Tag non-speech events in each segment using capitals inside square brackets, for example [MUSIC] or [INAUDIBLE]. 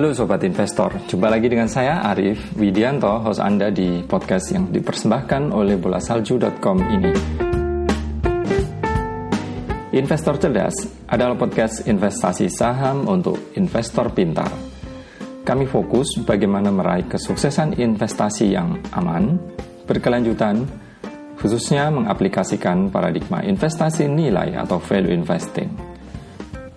Halo Sobat Investor, jumpa lagi dengan saya Arif Widianto, host Anda di podcast yang dipersembahkan oleh bolasalju.com ini. Investor Cerdas adalah podcast investasi saham untuk investor pintar. Kami fokus bagaimana meraih kesuksesan investasi yang aman, berkelanjutan, khususnya mengaplikasikan paradigma investasi nilai atau value investing.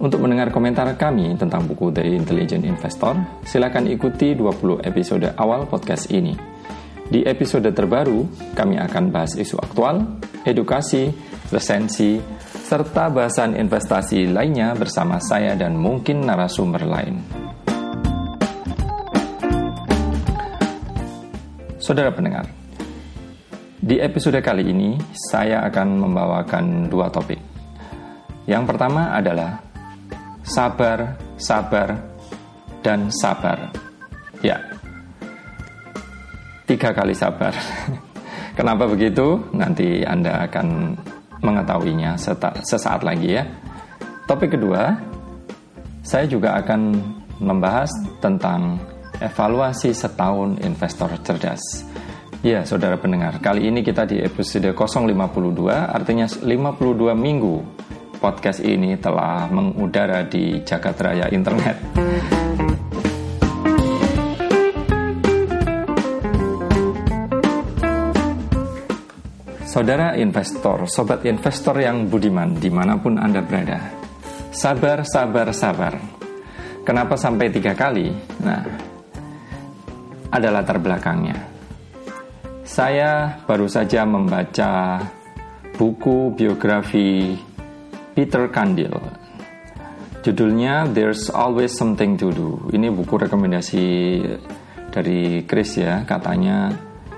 Untuk mendengar komentar kami tentang buku The Intelligent Investor, silakan ikuti 20 episode awal podcast ini. Di episode terbaru, kami akan bahas isu aktual, edukasi, resensi, serta bahasan investasi lainnya bersama saya dan mungkin narasumber lain. Saudara pendengar, di episode kali ini saya akan membawakan dua topik. Yang pertama adalah sabar, sabar, dan sabar. Ya, tiga kali sabar. [LAUGHS] Kenapa begitu? Nanti Anda akan mengetahuinya sesaat lagi ya. Topik kedua, saya juga akan membahas tentang evaluasi setahun investor cerdas. Ya, saudara pendengar, kali ini kita di episode 052, artinya 52 minggu podcast ini telah mengudara di jagat raya internet. Saudara investor, sobat investor yang budiman di mana pun Anda berada, sabar, sabar, sabar. Kenapa sampai tiga kali? Nah, ada latar belakangnya. Saya baru saja membaca buku biografi Peter Kandil. Judulnya There's Always Something to Do. Ini buku rekomendasi dari Chris ya, katanya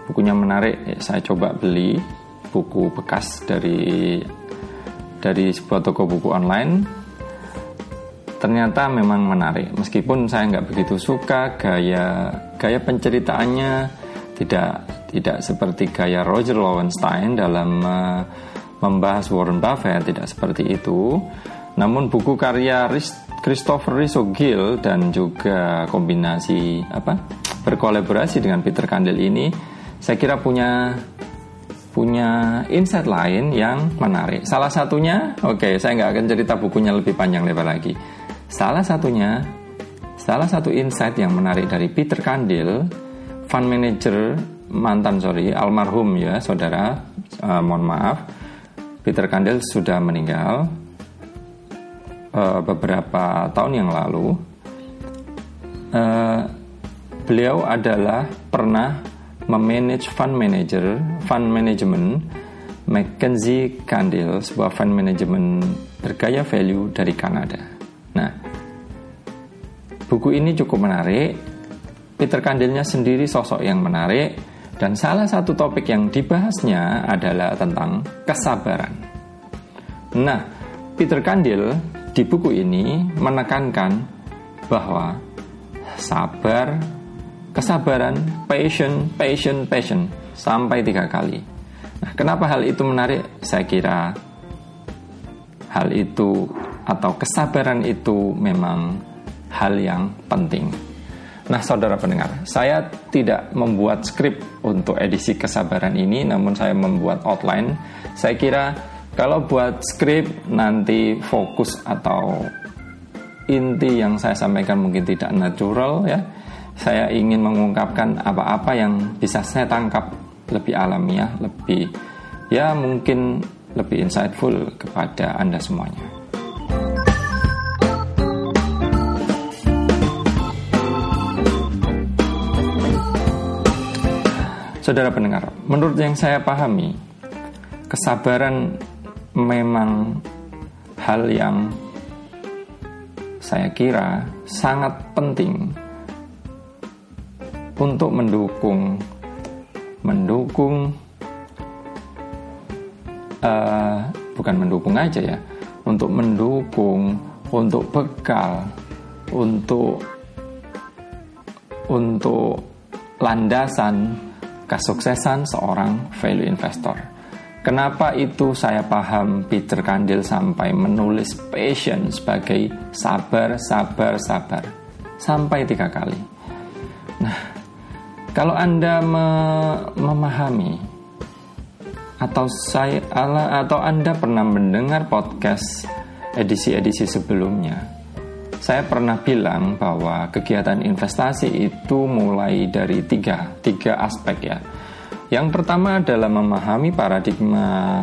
bukunya menarik. Saya coba beli buku bekas dari dari sebuah toko buku online. Ternyata memang menarik, meskipun saya nggak begitu suka gaya gaya penceritaannya tidak tidak seperti gaya Roger Lowenstein dalam uh, membahas Warren Buffett tidak seperti itu. Namun buku karya Christopher Gill dan juga kombinasi apa berkolaborasi dengan Peter Kandel ini saya kira punya punya insight lain yang menarik. Salah satunya, oke, okay, saya nggak akan cerita bukunya lebih panjang lebar lagi. Salah satunya, salah satu insight yang menarik dari Peter Kandil, fund manager mantan sorry almarhum ya saudara, uh, mohon maaf, Peter Kandel sudah meninggal uh, beberapa tahun yang lalu. Uh, beliau adalah pernah memanage fund manager, fund management Mackenzie Kandil, sebuah fund management bergaya value dari Kanada. Nah, buku ini cukup menarik. Peter Kandilnya sendiri sosok yang menarik dan salah satu topik yang dibahasnya adalah tentang kesabaran. Nah, Peter Kandil di buku ini menekankan bahwa sabar, kesabaran, passion, passion, passion sampai tiga kali. Nah, kenapa hal itu menarik? Saya kira hal itu atau kesabaran itu memang hal yang penting. Nah, saudara pendengar, saya tidak membuat skrip untuk edisi kesabaran ini, namun saya membuat outline. Saya kira kalau buat skrip nanti fokus atau inti yang saya sampaikan mungkin tidak natural ya. Saya ingin mengungkapkan apa-apa yang bisa saya tangkap lebih alamiah, lebih ya mungkin lebih insightful kepada Anda semuanya. Saudara pendengar, menurut yang saya pahami, kesabaran memang hal yang saya kira sangat penting untuk mendukung mendukung uh, bukan mendukung aja ya untuk mendukung untuk bekal untuk untuk landasan kesuksesan seorang value investor. Kenapa itu saya paham Peter Kandil sampai menulis passion sebagai sabar, sabar, sabar. sampai tiga kali. Nah, kalau Anda me memahami atau saya atau Anda pernah mendengar podcast edisi-edisi sebelumnya, saya pernah bilang bahwa kegiatan investasi itu mulai dari tiga, tiga aspek ya. Yang pertama adalah memahami paradigma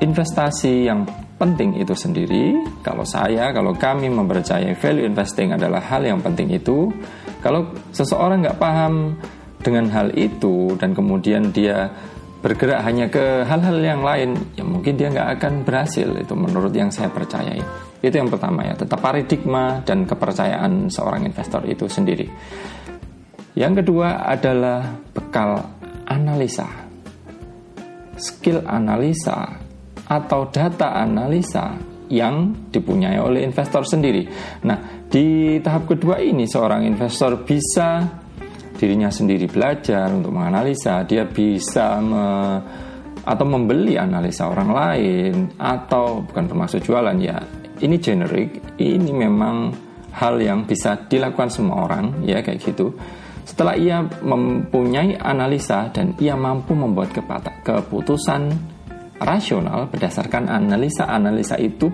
investasi yang penting itu sendiri. Kalau saya, kalau kami mempercayai value investing adalah hal yang penting itu. Kalau seseorang nggak paham dengan hal itu dan kemudian dia bergerak hanya ke hal-hal yang lain, ya mungkin dia nggak akan berhasil. Itu menurut yang saya percayai. Itu yang pertama ya, tetap paradigma dan kepercayaan seorang investor itu sendiri. Yang kedua adalah bekal analisa. Skill analisa atau data analisa yang dipunyai oleh investor sendiri. Nah, di tahap kedua ini seorang investor bisa dirinya sendiri belajar untuk menganalisa, dia bisa me, atau membeli analisa orang lain atau bukan termasuk jualan ya. Ini generik, ini memang hal yang bisa dilakukan semua orang ya kayak gitu. Setelah ia mempunyai analisa dan ia mampu membuat keputusan rasional berdasarkan analisa-analisa itu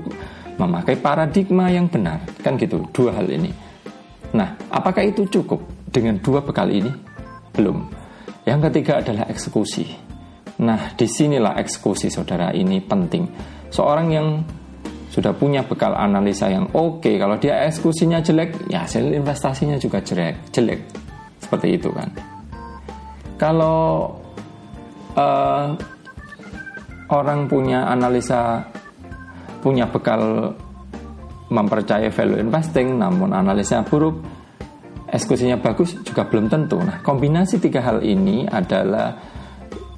memakai paradigma yang benar. Kan gitu, dua hal ini. Nah, apakah itu cukup dengan dua bekal ini? Belum. Yang ketiga adalah eksekusi. Nah, di sinilah eksekusi saudara ini penting. Seorang yang sudah punya bekal analisa yang oke, okay, kalau dia eksekusinya jelek, ya hasil investasinya juga jelek, jelek. Seperti itu kan. Kalau uh, orang punya analisa punya bekal mempercayai value investing namun analisnya buruk eksekusinya bagus juga belum tentu nah kombinasi tiga hal ini adalah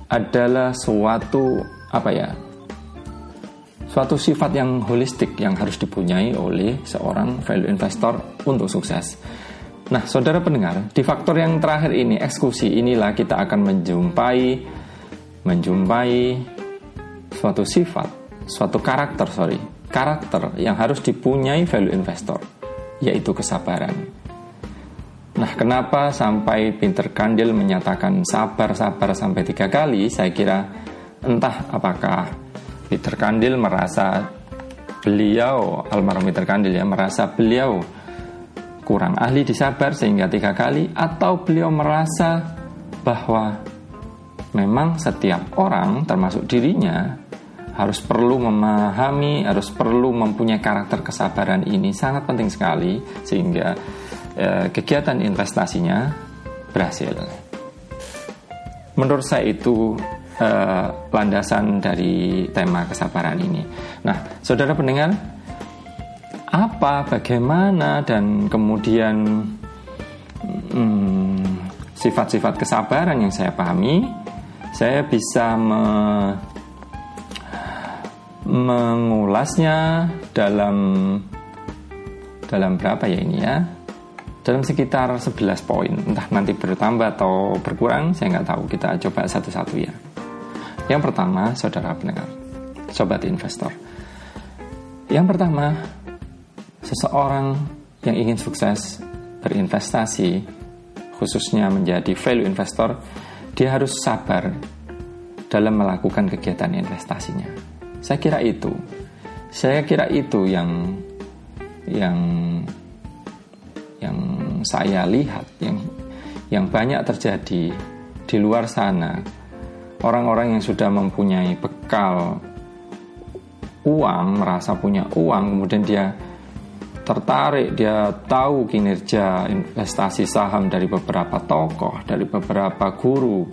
adalah suatu apa ya suatu sifat yang holistik yang harus dipunyai oleh seorang value investor untuk sukses. Nah, saudara pendengar, di faktor yang terakhir ini, eksekusi, inilah kita akan menjumpai menjumpai suatu sifat, suatu karakter, sorry, karakter yang harus dipunyai value investor, yaitu kesabaran. Nah, kenapa sampai Peter Kandil menyatakan sabar-sabar sampai tiga kali? Saya kira entah apakah Peter Kandil merasa beliau, almarhum Peter Kandil ya, merasa beliau kurang ahli di sabar sehingga tiga kali, atau beliau merasa bahwa memang setiap orang, termasuk dirinya, harus perlu memahami, harus perlu mempunyai karakter kesabaran ini sangat penting sekali sehingga eh, kegiatan investasinya berhasil. Menurut saya itu eh, landasan dari tema kesabaran ini. Nah, saudara pendengar, apa, bagaimana, dan kemudian hmm, sifat-sifat hmm, kesabaran yang saya pahami, saya bisa me mengulasnya dalam dalam berapa ya ini ya? Dalam sekitar 11 poin. Entah nanti bertambah atau berkurang saya nggak tahu. Kita coba satu-satu ya yang pertama saudara pendengar sobat investor yang pertama seseorang yang ingin sukses berinvestasi khususnya menjadi value investor dia harus sabar dalam melakukan kegiatan investasinya saya kira itu. Saya kira itu yang yang yang saya lihat yang yang banyak terjadi di luar sana. Orang-orang yang sudah mempunyai bekal uang, merasa punya uang, kemudian dia tertarik, dia tahu kinerja investasi saham dari beberapa tokoh, dari beberapa guru,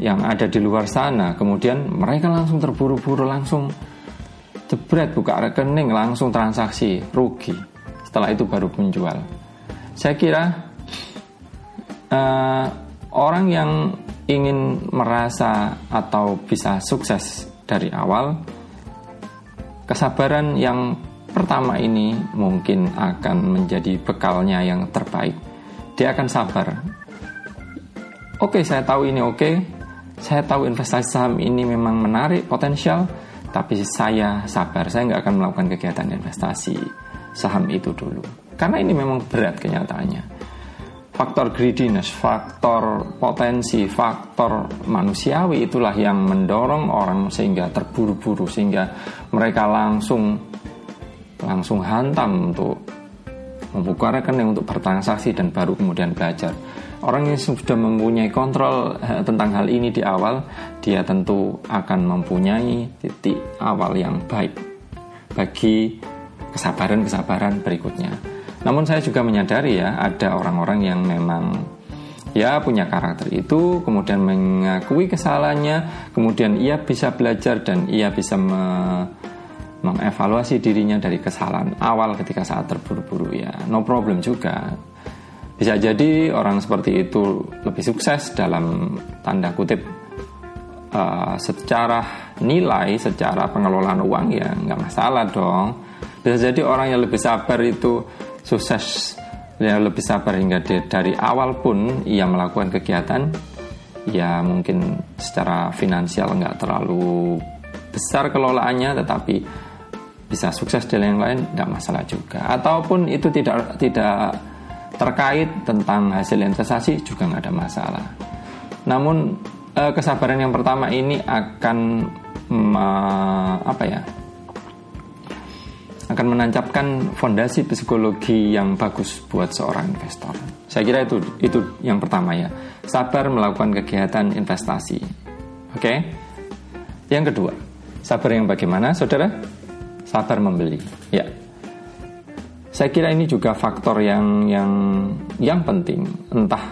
yang ada di luar sana. Kemudian mereka langsung terburu-buru langsung jebret buka rekening langsung transaksi rugi. Setelah itu baru menjual. Saya kira uh, orang yang ingin merasa atau bisa sukses dari awal kesabaran yang pertama ini mungkin akan menjadi bekalnya yang terbaik dia akan sabar oke saya tahu ini oke saya tahu investasi saham ini memang menarik, potensial, tapi saya sabar, saya nggak akan melakukan kegiatan investasi saham itu dulu. Karena ini memang berat kenyataannya. Faktor greediness, faktor potensi, faktor manusiawi itulah yang mendorong orang sehingga terburu-buru sehingga mereka langsung langsung hantam untuk membuka rekening untuk bertransaksi dan baru kemudian belajar. Orang yang sudah mempunyai kontrol eh, tentang hal ini di awal, dia tentu akan mempunyai titik awal yang baik bagi kesabaran-kesabaran berikutnya. Namun saya juga menyadari ya, ada orang-orang yang memang ya punya karakter itu, kemudian mengakui kesalahannya, kemudian ia bisa belajar dan ia bisa me mengevaluasi dirinya dari kesalahan awal ketika saat terburu-buru ya. No problem juga. Bisa jadi orang seperti itu lebih sukses dalam tanda kutip uh, secara nilai secara pengelolaan uang ya nggak masalah dong. Bisa jadi orang yang lebih sabar itu sukses. Yang lebih sabar hingga dari awal pun ia melakukan kegiatan ya mungkin secara finansial nggak terlalu besar kelolaannya tetapi bisa sukses dan yang lain tidak masalah juga. Ataupun itu tidak tidak terkait tentang hasil investasi juga nggak ada masalah. Namun eh, kesabaran yang pertama ini akan apa ya akan menancapkan fondasi psikologi yang bagus buat seorang investor saya kira itu itu yang pertama ya sabar melakukan kegiatan investasi oke yang kedua sabar yang bagaimana saudara sabar membeli. Ya. Saya kira ini juga faktor yang yang yang penting. Entah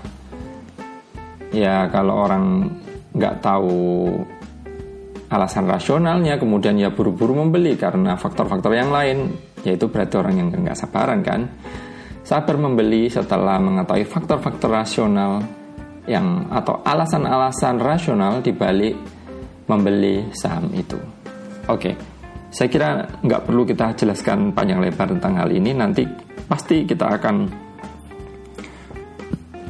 ya kalau orang nggak tahu alasan rasionalnya, kemudian ya buru-buru membeli karena faktor-faktor yang lain, yaitu berarti orang yang nggak sabaran kan. Sabar membeli setelah mengetahui faktor-faktor rasional yang atau alasan-alasan rasional dibalik membeli saham itu. Oke. Okay. Saya kira nggak perlu kita jelaskan panjang lebar tentang hal ini. Nanti pasti kita akan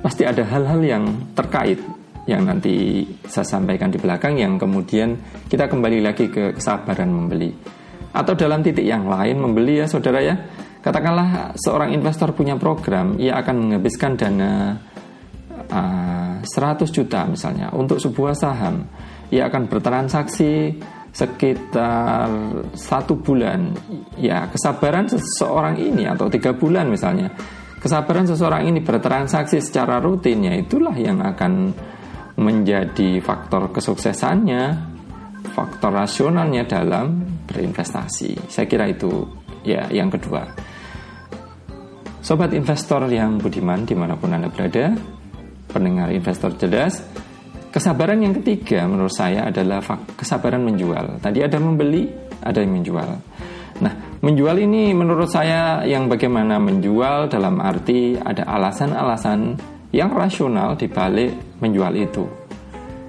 pasti ada hal-hal yang terkait yang nanti saya sampaikan di belakang yang kemudian kita kembali lagi ke kesabaran membeli. Atau dalam titik yang lain membeli ya saudara ya. Katakanlah seorang investor punya program, ia akan menghabiskan dana uh, ah, 100 juta misalnya untuk sebuah saham. Ia akan bertransaksi sekitar satu bulan ya kesabaran seseorang ini atau tiga bulan misalnya kesabaran seseorang ini bertransaksi secara rutin ya itulah yang akan menjadi faktor kesuksesannya faktor rasionalnya dalam berinvestasi saya kira itu ya yang kedua sobat investor yang budiman di mana pun anda berada pendengar investor cerdas Kesabaran yang ketiga menurut saya adalah kesabaran menjual. Tadi ada membeli, ada yang menjual. Nah, menjual ini menurut saya yang bagaimana menjual dalam arti ada alasan-alasan yang rasional di balik menjual itu.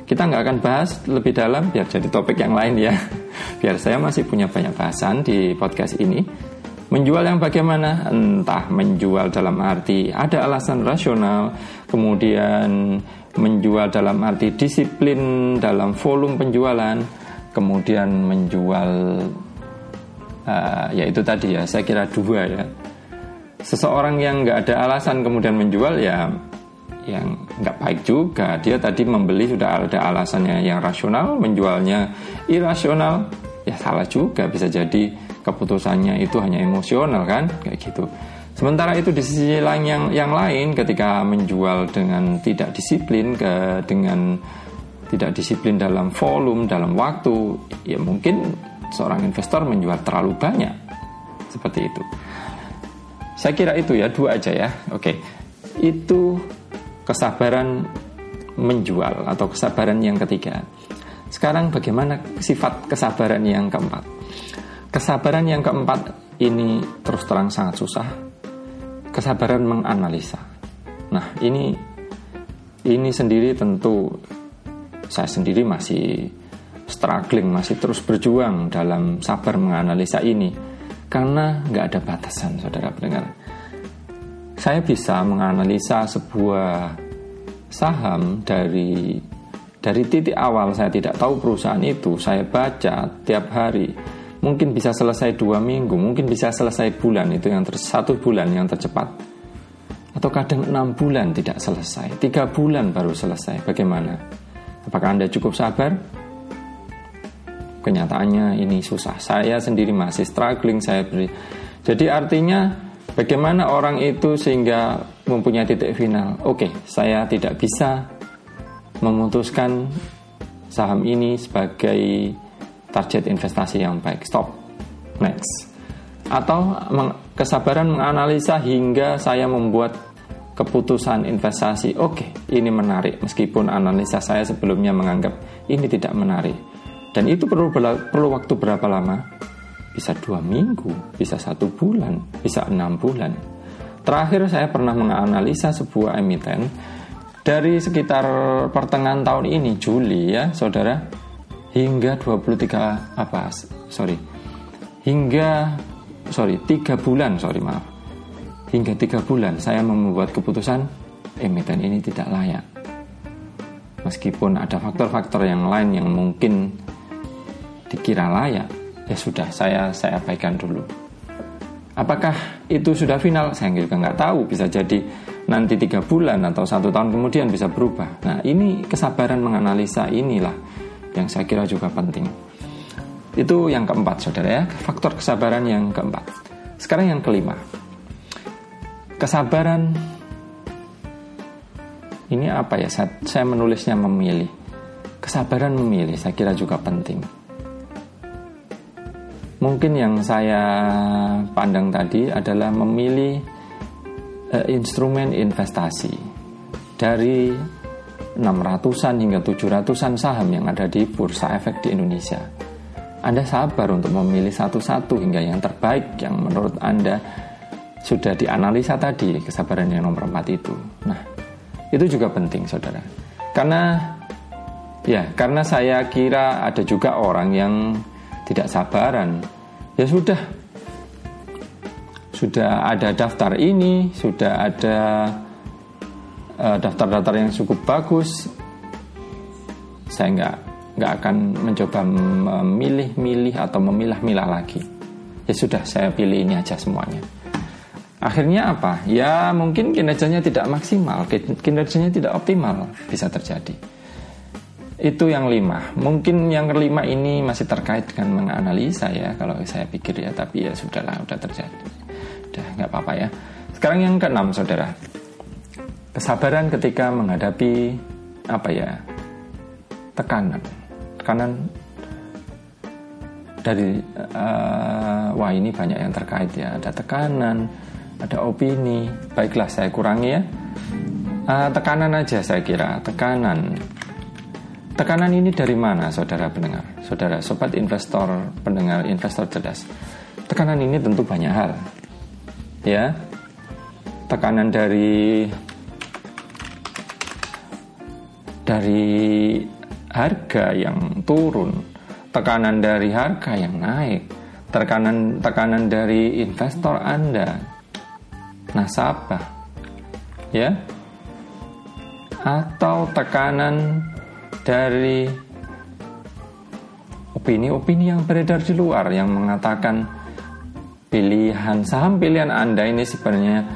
Kita nggak akan bahas lebih dalam biar jadi topik yang lain ya. [LAUGHS] Biar saya masih punya banyak bahasan di podcast ini. Menjual yang bagaimana? Entah menjual dalam arti ada alasan rasional, kemudian menjual dalam arti disiplin dalam volume penjualan, kemudian menjual uh, ya itu tadi ya saya kira dua ya. Seseorang yang nggak ada alasan kemudian menjual ya yang nggak baik juga. Dia tadi membeli sudah ada alasannya yang rasional, menjualnya irasional, ya salah juga bisa jadi keputusannya itu hanya emosional kan kayak gitu. Sementara itu di sisi lain yang yang lain ketika menjual dengan tidak disiplin ke dengan tidak disiplin dalam volume dalam waktu ya mungkin seorang investor menjual terlalu banyak seperti itu. Saya kira itu ya dua aja ya. Oke. Itu kesabaran menjual atau kesabaran yang ketiga. Sekarang bagaimana sifat kesabaran yang keempat? Kesabaran yang keempat ini terus terang sangat susah kesabaran menganalisa. Nah, ini ini sendiri tentu saya sendiri masih struggling, masih terus berjuang dalam sabar menganalisa ini karena nggak ada batasan, saudara pendengar. Saya bisa menganalisa sebuah saham dari dari titik awal saya tidak tahu perusahaan itu, saya baca tiap hari mungkin bisa selesai dua minggu, mungkin bisa selesai bulan itu yang ter, satu bulan yang tercepat, atau kadang enam bulan tidak selesai, tiga bulan baru selesai. Bagaimana? Apakah anda cukup sabar? Kenyataannya ini susah. Saya sendiri masih struggling. Saya beri. Jadi artinya bagaimana orang itu sehingga mempunyai titik final. Oke, saya tidak bisa memutuskan saham ini sebagai target investasi yang baik. Stop. Next. Atau kesabaran menganalisa hingga saya membuat keputusan investasi. Oke, ini menarik meskipun analisa saya sebelumnya menganggap ini tidak menarik. Dan itu perlu perlu waktu berapa lama? Bisa dua minggu, bisa satu bulan, bisa enam bulan. Terakhir saya pernah menganalisa sebuah emiten dari sekitar pertengahan tahun ini Juli ya saudara. Hingga 23 apa sorry. Hingga sorry tiga bulan sorry maaf. Hingga tiga bulan saya membuat keputusan emiten ini tidak layak. Meskipun ada faktor-faktor yang lain yang mungkin dikira layak, ya sudah saya saya abaikan dulu. Apakah itu sudah final? Saya juga nggak tahu. Bisa jadi nanti tiga bulan atau satu tahun kemudian bisa berubah. Nah ini kesabaran menganalisa inilah yang saya kira juga penting. Itu yang keempat saudara ya, faktor kesabaran yang keempat. Sekarang yang kelima, kesabaran ini apa ya? Saya, saya menulisnya memilih. Kesabaran memilih, saya kira juga penting. Mungkin yang saya pandang tadi adalah memilih uh, instrumen investasi dari 600-an hingga 700-an saham yang ada di bursa efek di Indonesia. Anda sabar untuk memilih satu-satu hingga yang terbaik yang menurut Anda sudah dianalisa tadi kesabaran yang nomor 4 itu. Nah, itu juga penting saudara. Karena ya, karena saya kira ada juga orang yang tidak sabaran ya sudah. Sudah ada daftar ini sudah ada uh, daftar-daftar yang cukup bagus. Saya nggak nggak akan mencoba memilih-milih atau memilah-milah lagi. Ya sudah saya pilih ini aja semuanya. Akhirnya apa? Ya mungkin kinerjanya tidak maksimal kinerjanya tidak optimal bisa terjadi itu yang lima. Mungkin yang kelima ini masih terkait dengan menganalisa ya, kalau saya pikir ya. Tapi ya sudahlah, udah terjadi. Udah nggak apa-apa ya. Sekarang yang keenam, saudara. Kesabaran ketika menghadapi apa ya? Tekanan. Tekanan dari uh, wah ini banyak yang terkait ya. Ada tekanan, ada opini. Baiklah, saya kurangi ya. Uh, tekanan aja saya kira, tekanan Tekanan ini dari mana saudara pendengar? Saudara sobat investor, pendengar investor cerdas. Tekanan ini tentu banyak hal. Ya. Tekanan dari dari harga yang turun, tekanan dari harga yang naik, tekanan tekanan dari investor Anda, nasabah, ya, atau tekanan dari opini-opini yang beredar di luar yang mengatakan pilihan saham pilihan Anda ini sebenarnya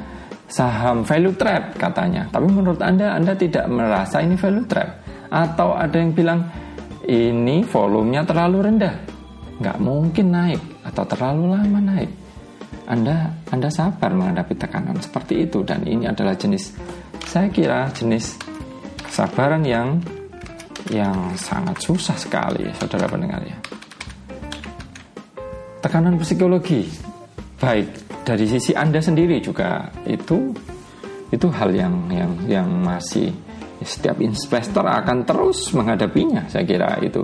saham value trap katanya. Tapi menurut Anda Anda tidak merasa ini value trap atau ada yang bilang ini volumenya terlalu rendah. nggak mungkin naik atau terlalu lama naik. Anda Anda sabar menghadapi tekanan seperti itu dan ini adalah jenis saya kira jenis kesabaran yang yang sangat susah sekali, saudara pendengar ya. Tekanan psikologi, baik dari sisi Anda sendiri juga itu itu hal yang yang yang masih setiap investor akan terus menghadapinya. Saya kira itu.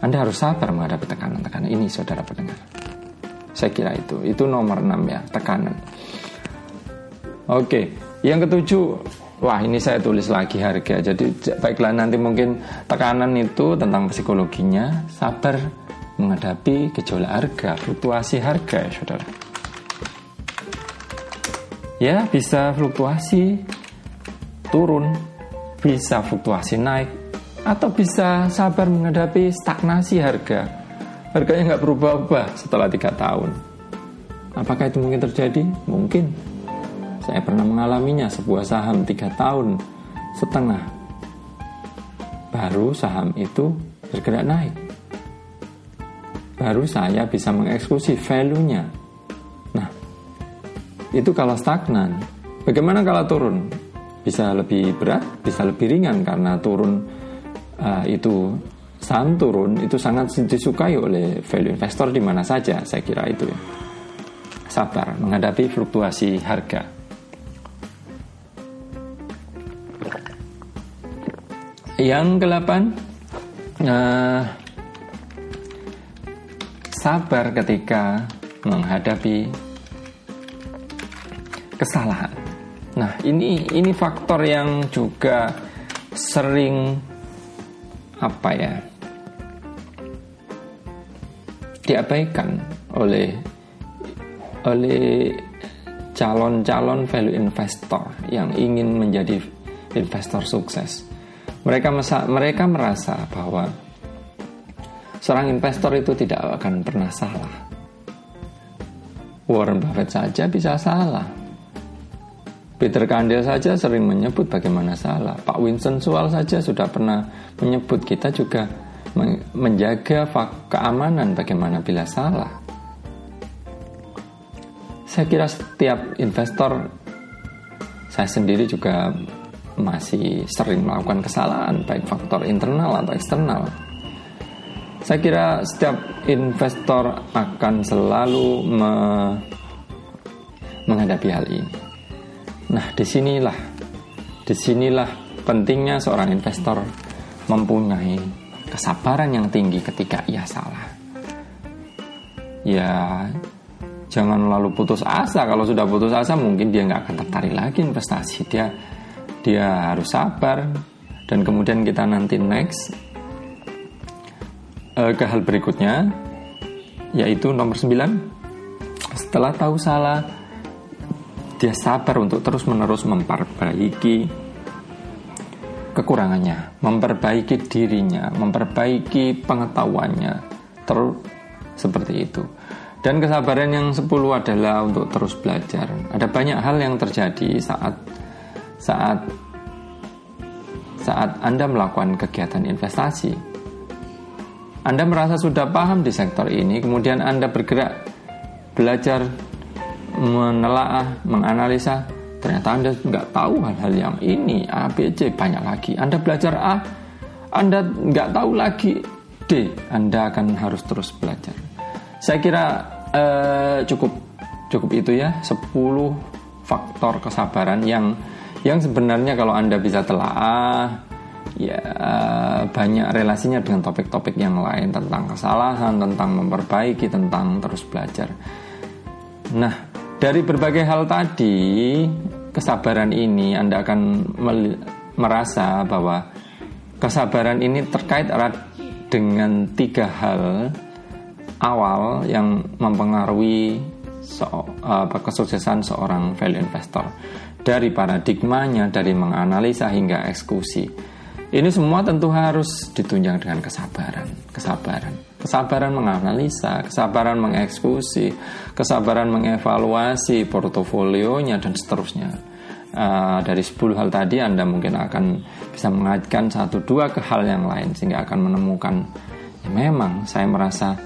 Anda harus sabar menghadapi tekanan-tekanan ini, saudara pendengar. Saya kira itu. Itu nomor 6 ya, tekanan. Oke, yang ketujuh wah ini saya tulis lagi harga jadi baiklah nanti mungkin tekanan itu tentang psikologinya sabar menghadapi gejolak harga fluktuasi harga ya saudara ya bisa fluktuasi turun bisa fluktuasi naik atau bisa sabar menghadapi stagnasi harga harganya nggak berubah-ubah setelah tiga tahun. Apakah itu mungkin terjadi? Mungkin. Saya pernah mengalaminya sebuah saham tiga tahun setengah. Baru saham itu bergerak naik. Baru saya bisa mengeksekusi value-nya. Nah, itu kalau stagnan. Bagaimana kalau turun? Bisa lebih berat, bisa lebih ringan karena turun uh, itu saham turun itu sangat disukai oleh value investor di mana saja saya kira itu ya sabar menghadapi fluktuasi harga yang kedelapan uh, sabar ketika menghadapi kesalahan nah ini ini faktor yang juga sering apa ya diabaikan oleh oleh calon-calon value investor yang ingin menjadi investor sukses. Mereka masa, mereka merasa bahwa seorang investor itu tidak akan pernah salah. Warren Buffett saja bisa salah. Peter Kandel saja sering menyebut bagaimana salah. Pak Winston Sual saja sudah pernah menyebut kita juga menjaga keamanan bagaimana bila salah. Saya kira setiap investor saya sendiri juga masih sering melakukan kesalahan baik faktor internal atau eksternal. Saya kira setiap investor akan selalu me menghadapi hal ini. Nah, di sinilah, di sinilah pentingnya seorang investor mempunyai kesabaran yang tinggi ketika ia salah. Ya, jangan lalu putus asa. Kalau sudah putus asa, mungkin dia nggak akan tertarik lagi investasi. Dia dia harus sabar dan kemudian kita nanti next uh, ke hal berikutnya yaitu nomor 9 setelah tahu salah dia sabar untuk terus-menerus memperbaiki kekurangannya, memperbaiki dirinya, memperbaiki pengetahuannya, terus seperti itu. Dan kesabaran yang sepuluh adalah untuk terus belajar. Ada banyak hal yang terjadi saat saat saat Anda melakukan kegiatan investasi. Anda merasa sudah paham di sektor ini, kemudian Anda bergerak belajar menelaah, menganalisa, ternyata Anda nggak tahu hal-hal yang ini, A, B, C, banyak lagi. Anda belajar A, Anda nggak tahu lagi D, Anda akan harus terus belajar. Saya kira eh, cukup cukup itu ya, 10 faktor kesabaran yang yang sebenarnya kalau Anda bisa telaah ya banyak relasinya dengan topik-topik yang lain tentang kesalahan, tentang memperbaiki, tentang terus belajar. Nah, dari berbagai hal tadi, kesabaran ini Anda akan merasa bahwa kesabaran ini terkait erat dengan tiga hal awal yang mempengaruhi so, apa, kesuksesan seorang value investor dari paradigmanya, dari menganalisa hingga eksekusi. Ini semua tentu harus ditunjang dengan kesabaran, kesabaran kesabaran menganalisa, kesabaran mengeksekusi, kesabaran mengevaluasi portofolionya dan seterusnya. Uh, dari 10 hal tadi Anda mungkin akan bisa mengaitkan satu dua ke hal yang lain sehingga akan menemukan ya memang saya merasa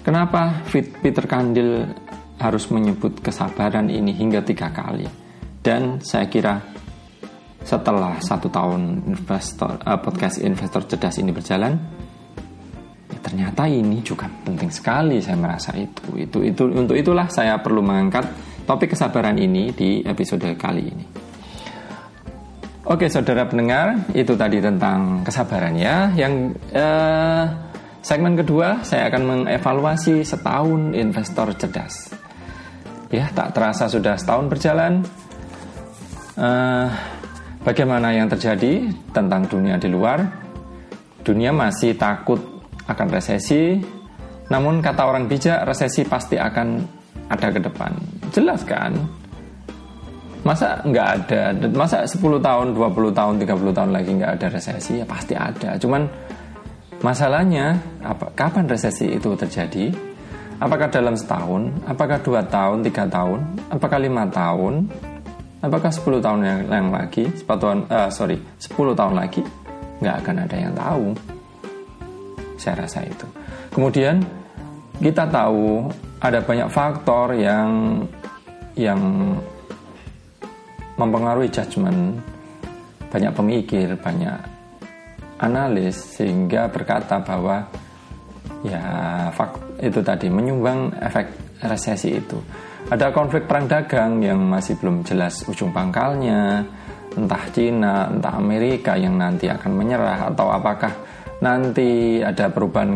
kenapa Peter Kandil harus menyebut kesabaran ini hingga tiga kali dan saya kira setelah satu tahun investor uh, podcast investor cerdas ini berjalan ternyata ini juga penting sekali saya merasa itu. Itu itu untuk itulah saya perlu mengangkat topik kesabaran ini di episode kali ini. Oke saudara pendengar itu tadi tentang kesabaran ya yang eh, segmen kedua saya akan mengevaluasi setahun investor cerdas. Ya tak terasa sudah setahun berjalan eh, bagaimana yang terjadi tentang dunia di luar dunia masih takut akan resesi. Namun kata orang bijak, resesi pasti akan ada ke depan. Jelas kan? Masa nggak ada? Masa 10 tahun, 20 tahun, 30 tahun lagi nggak ada resesi? Ya pasti ada. Cuman Masalahnya, apa, kapan resesi itu terjadi? Apakah dalam setahun? Apakah dua tahun, tiga tahun? Apakah lima tahun? Apakah 10 tahun yang, yang lagi? Sepatuan, uh, sorry, 10 tahun lagi? Nggak akan ada yang tahu. Saya rasa itu. Kemudian kita tahu ada banyak faktor yang yang mempengaruhi judgement banyak pemikir, banyak analis sehingga berkata bahwa ya fakt itu tadi menyumbang efek resesi itu. Ada konflik perang dagang yang masih belum jelas ujung pangkalnya, entah Cina, entah Amerika yang nanti akan menyerah atau apakah nanti ada perubahan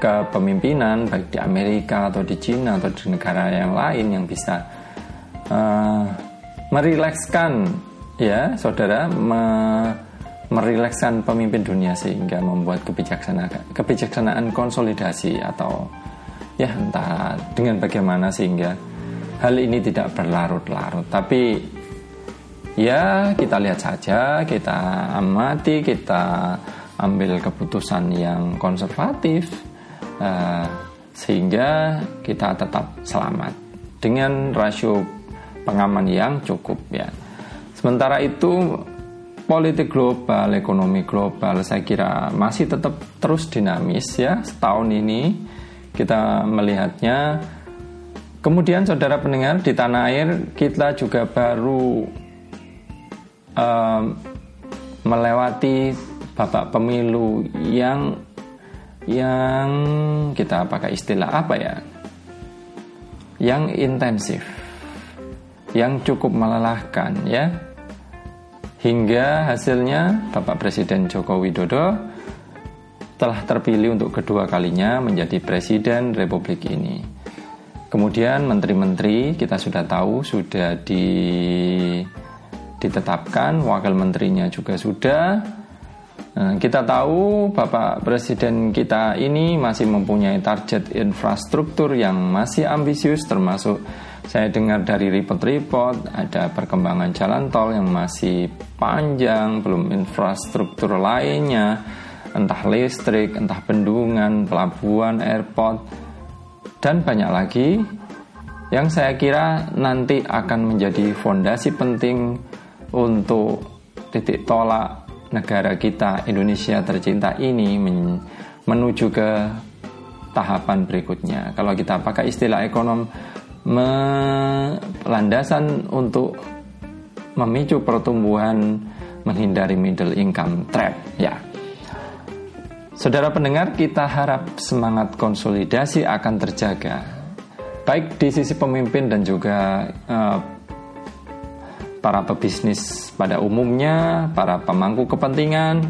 kepemimpinan baik di Amerika atau di Cina atau di negara yang lain yang bisa uh, merilekskan ya saudara me, merilekskan pemimpin dunia sehingga membuat kebijaksanaan kebijaksanaan konsolidasi atau ya entah dengan bagaimana sehingga hal ini tidak berlarut-larut tapi ya kita lihat saja kita amati kita ambil keputusan yang konservatif uh, sehingga kita tetap selamat dengan rasio pengaman yang cukup ya. Sementara itu politik global, ekonomi global saya kira masih tetap terus dinamis ya setahun ini kita melihatnya. Kemudian saudara pendengar di tanah air kita juga baru um, melewati babak pemilu yang yang kita pakai istilah apa ya? Yang intensif, yang cukup melelahkan ya. Hingga hasilnya Bapak Presiden Joko Widodo telah terpilih untuk kedua kalinya menjadi presiden Republik ini. Kemudian menteri-menteri kita sudah tahu sudah di, ditetapkan, wakil menterinya juga sudah, Nah, kita tahu Bapak Presiden kita ini masih mempunyai target infrastruktur yang masih ambisius termasuk saya dengar dari report-report ada perkembangan jalan tol yang masih panjang, belum infrastruktur lainnya, entah listrik, entah bendungan, pelabuhan, airport, dan banyak lagi yang saya kira nanti akan menjadi fondasi penting untuk titik tolak negara kita Indonesia tercinta ini men menuju ke tahapan berikutnya. Kalau kita pakai istilah ekonom, landasan untuk memicu pertumbuhan menghindari middle income trap ya. Saudara pendengar, kita harap semangat konsolidasi akan terjaga baik di sisi pemimpin dan juga uh, para pebisnis pada umumnya, para pemangku kepentingan,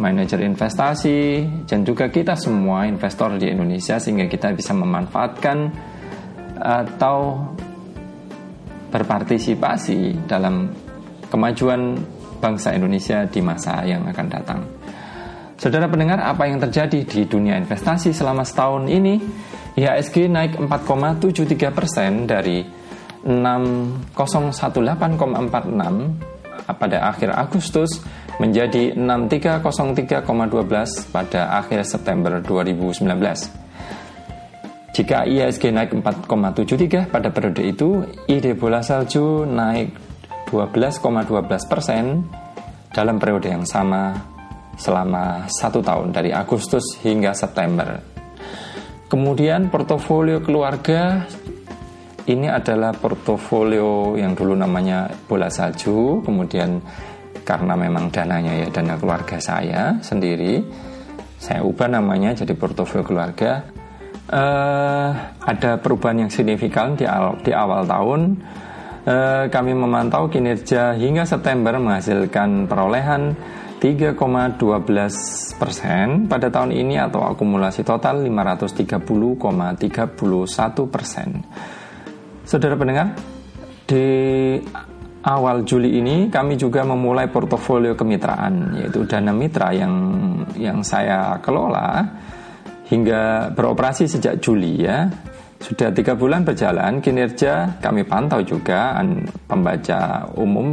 manajer investasi, dan juga kita semua investor di Indonesia sehingga kita bisa memanfaatkan atau berpartisipasi dalam kemajuan bangsa Indonesia di masa yang akan datang. Saudara pendengar, apa yang terjadi di dunia investasi selama setahun ini? IHSG naik 4,73 persen dari 601.8,46 pada akhir Agustus menjadi 6303,12 pada akhir September 2019. Jika IHSG naik 4,73 pada periode itu, ide bola salju naik 12,12 persen dalam periode yang sama selama satu tahun dari Agustus hingga September. Kemudian portofolio keluarga ini adalah portofolio yang dulu namanya bola salju, kemudian karena memang dananya ya dana keluarga saya sendiri, saya ubah namanya jadi portofolio keluarga. Uh, ada perubahan yang signifikan di, al di awal tahun. Uh, kami memantau kinerja hingga September menghasilkan perolehan 3,12 persen pada tahun ini atau akumulasi total 530,31 persen. Saudara pendengar, di awal Juli ini kami juga memulai portofolio kemitraan yaitu dana mitra yang yang saya kelola hingga beroperasi sejak Juli ya sudah tiga bulan berjalan kinerja kami pantau juga pembaca umum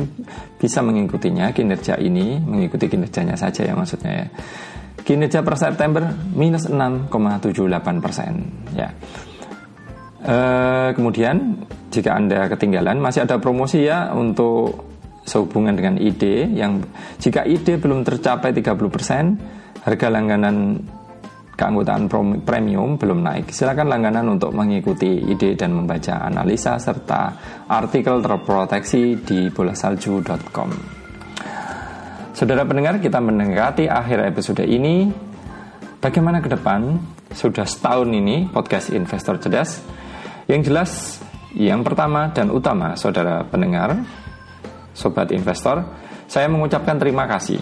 bisa mengikutinya kinerja ini mengikuti kinerjanya saja ya maksudnya ya Kinerja per September minus 6,78 persen. Ya. E, kemudian jika anda ketinggalan masih ada promosi ya untuk sehubungan dengan ide yang jika ide belum tercapai 30 persen harga langganan keanggotaan premium belum naik. Silakan langganan untuk mengikuti ide dan membaca analisa serta artikel terproteksi di bolasalju.com. Saudara pendengar, kita mendekati akhir episode ini. Bagaimana ke depan? Sudah setahun ini podcast Investor Cerdas. Yang jelas, yang pertama dan utama, saudara pendengar, sobat investor, saya mengucapkan terima kasih.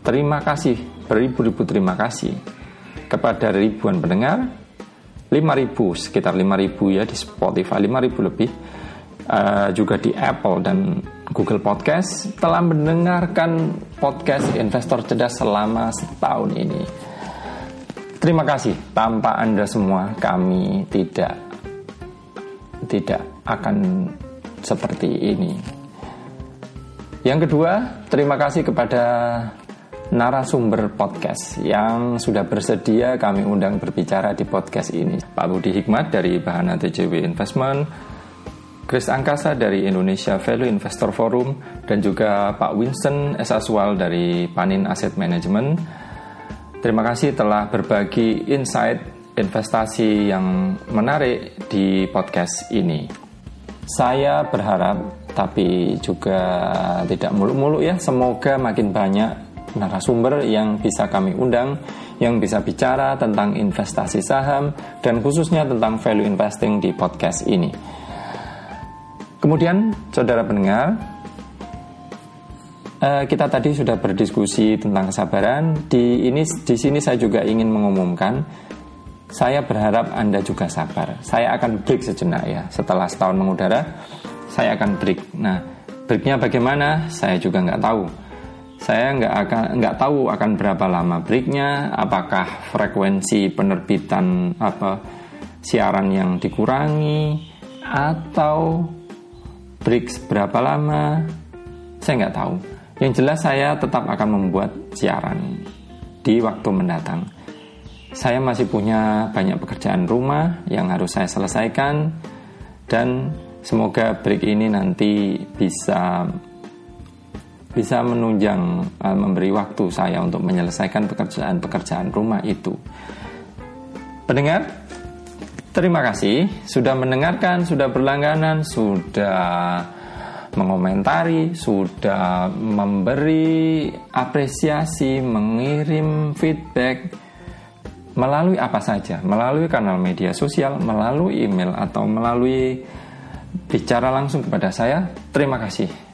Terima kasih, beribu-ribu terima kasih kepada ribuan pendengar, 5000 sekitar 5000 ya di Spotify 5000 lebih uh, juga di Apple dan Google Podcast telah mendengarkan podcast Investor Cerdas selama setahun ini. Terima kasih. Tanpa Anda semua kami tidak tidak akan seperti ini. Yang kedua, terima kasih kepada narasumber podcast yang sudah bersedia kami undang berbicara di podcast ini. Pak Budi Hikmat dari Bahana TJW Investment, Chris Angkasa dari Indonesia Value Investor Forum dan juga Pak Winston Esaswal dari Panin Asset Management. Terima kasih telah berbagi insight investasi yang menarik di podcast ini. Saya berharap tapi juga tidak muluk-muluk ya, semoga makin banyak narasumber yang bisa kami undang yang bisa bicara tentang investasi saham dan khususnya tentang value investing di podcast ini. Kemudian, saudara pendengar, eh, kita tadi sudah berdiskusi tentang kesabaran. Di ini, di sini saya juga ingin mengumumkan, saya berharap Anda juga sabar. Saya akan break sejenak ya. Setelah setahun mengudara, saya akan break. Nah, breaknya bagaimana? Saya juga nggak tahu. Saya nggak akan nggak tahu akan berapa lama breaknya. Apakah frekuensi penerbitan apa siaran yang dikurangi atau break berapa lama, saya nggak tahu. Yang jelas saya tetap akan membuat siaran di waktu mendatang. Saya masih punya banyak pekerjaan rumah yang harus saya selesaikan dan semoga break ini nanti bisa bisa menunjang uh, memberi waktu saya untuk menyelesaikan pekerjaan-pekerjaan rumah itu. Pendengar, Terima kasih sudah mendengarkan, sudah berlangganan, sudah mengomentari, sudah memberi apresiasi, mengirim feedback melalui apa saja, melalui kanal media sosial, melalui email atau melalui bicara langsung kepada saya. Terima kasih.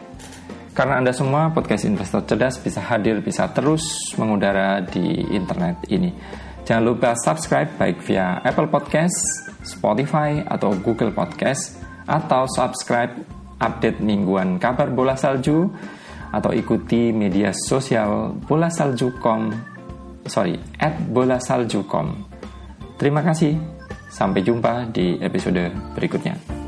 Karena Anda semua podcast Investor Cerdas bisa hadir, bisa terus mengudara di internet ini. Jangan lupa subscribe baik via Apple Podcast, Spotify, atau Google Podcast, atau subscribe update mingguan kabar bola salju, atau ikuti media sosial bola salju.com, sorry, at bola salju.com. Terima kasih, sampai jumpa di episode berikutnya.